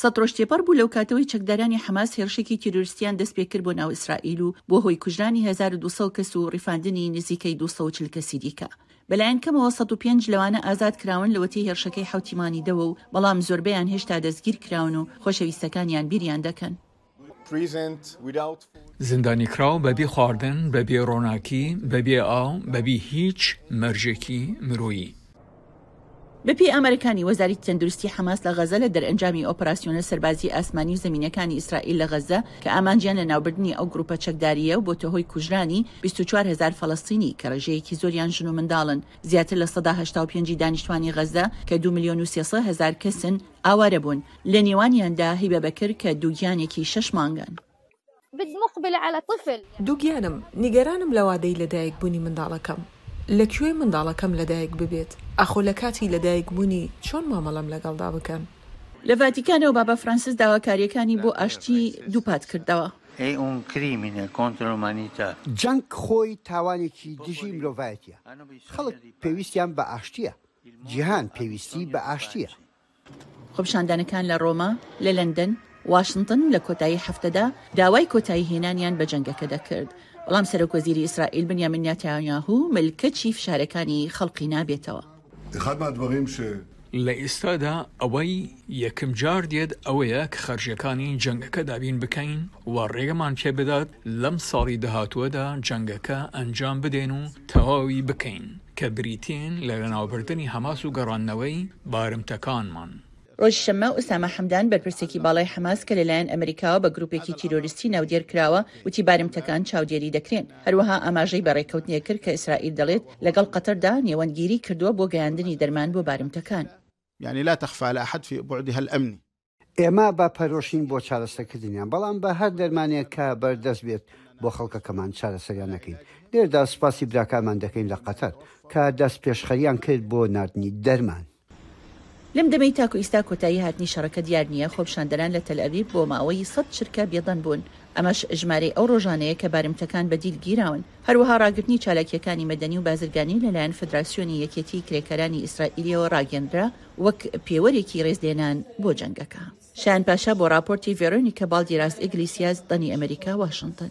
سەد ڕۆژ تێپەڕ بوو لەو کاتەوەی چەکدارانی حەماس هێرشێکی تیرۆریستیان دەستپێکرد بۆ ناو ئیسرائیل و بووە هۆی کوژرانی هەزار و دوو سەد کەس و ڕفاندنی نزیکەی دوو سەد و چل کەسی دیکە. بەلایەن کەمەوە سەد و پێنج لەوانە ئازاد کراون لەوەتەی هێرشەکەی حەوتی مانگی دەوە و بەڵام زۆربەیان هێشتا دەستگیرکراون و خۆشەویستەکانیان بیریان دەکەن. زیندانیکراو بەبێ خواردن، بەبێ ڕۆناکی، بەبێ ئاو، بەبێ هیچ مەرجێکی مرۆیی. بەپێی ئامارەکانی وەزاری تەندروستی حەماس لە غەزە، لە دەرئەنجامی ئۆپەراسیۆنە سەربازی ئاسمانی و زەمینیەکانی ئیسرائیل لە غەزە کە ئامانجیان لەناوبردنی ئەو گروپە چەکدارییە و بۆتە هۆی کوژرانی بیست و چوار هەزار فەلەستینی کە ڕێژەیەکی زۆریان ژن و منداڵن زیاتر لە سەدا هەشتا و پێنج ی دانیشتوانی غەزە کە دوو ملیۆن و سێ سە هەزار کەسن ئاوارە بوون، لە نێوانیاندا هیبە بەکر کە دووگیانێکی شەش مانگان. بت مقبل على طفل. دووگیانم، نیگەرانم لە وادەی لەدایکبوونی منداڵەکەم. لە کوێ منداڵەکەم لەدایک ببێت؟ ئاخۆ لە کاتی لەدایکبوونی چۆن مامەڵەم لەگەڵدا بکەن؟ لە ڤاتیکانەوە بابا فرانسیس داواکارییەکانی بۆ ئاشتی دووپات کردەوە. È un crimine contro l'umanità. جەنگ خۆی تاوانێکی دژی مرۆڤایەتییە. خەڵک پێویستیان بە ئاشتییە. جیهان پێویستی بە ئاشتییە. خۆپیشاندانەکان لە ڕۆما، لە لەندەن، واشنتن و لە کۆتایی هەفتەدا داوای کۆتایی هێنانیان بە جەنگەکە دەکرد، بەڵام سەرۆک وەزیری ئیسرائیل بنیامین ناتانیاهو ملکەچی فشارەکانی خەڵقی نابێتەوە. لە ئێستادا ئەوەی یەکم جار دێت ئەوەیە کە خەرجیەکانی جەنگەکە دابین بکەین و ڕێگەمان پێ بدات لەم ساڵی داهاتووەدا جەنگەکە ئەنجام بدەین و تەواوی بکەین. کە بریتین لە لەناوبردنی حەماس و گەڕاندنەوەی بارمتەکانمان. ڕۆژی شەممە ئوسامە حەمدان بەرپرسێکی باڵای حەماس کە لەلایەن ئەمریکاوە بە گروپێکی تیرۆریستی ناودێر کراوە وتی بارمتەکان چاودێری دەکرێن. هەروەها ئاماژەی بە ڕێککەوتنێک کرد کە ئیسرائیل دەڵێت لەگەڵ قەتەردا نێوەندگیری کردووە بۆ گەیاندنی دەرمان بۆ بارمتەکان. یەعنی لا تەخفا لە ئەحەد فی بوعدها الامنی. ئێمە بە پەرۆشین بۆ چارەسەکردنیان، بەڵام بە هەر دەرمانێک کە بەردەست بێت بۆ خەڵکەکەمان چارەسەریان دەکەین. لێردا سوپاسی براکانمان دەکەین لە قەتەر، کە دەستپێشخەریان کرد بۆ ناردنی دەرمان. لەم دەمەی تاکو ئیستا کۆتایی هاتنی شەڕەکە دیار نییە، خۆپیشاندەران لە تەلئەبیب بۆ ماوەی سەد چرکە بێدەنگ بوون، ئەمەش ژمارەی ئەو ڕۆژانەیە کە بارمتەکان بە دیل گیراون، هەروەها ڕاگرتنی چالاکییەکانی مەدەنی و بازرگانی لەلایەن فدراسیۆنی یەکێتیی کرێکارانی ئیسرائیلییەوە ڕاگەیەندرا، وەک پێوەرێکی رێزلێنان بۆ جەنگەکە. شایان پاشا بۆ راپۆرتی ڤێرۆنیکا باڵدیراس ئیگلیسیاس دەنی ئەمەریکا واشنتن.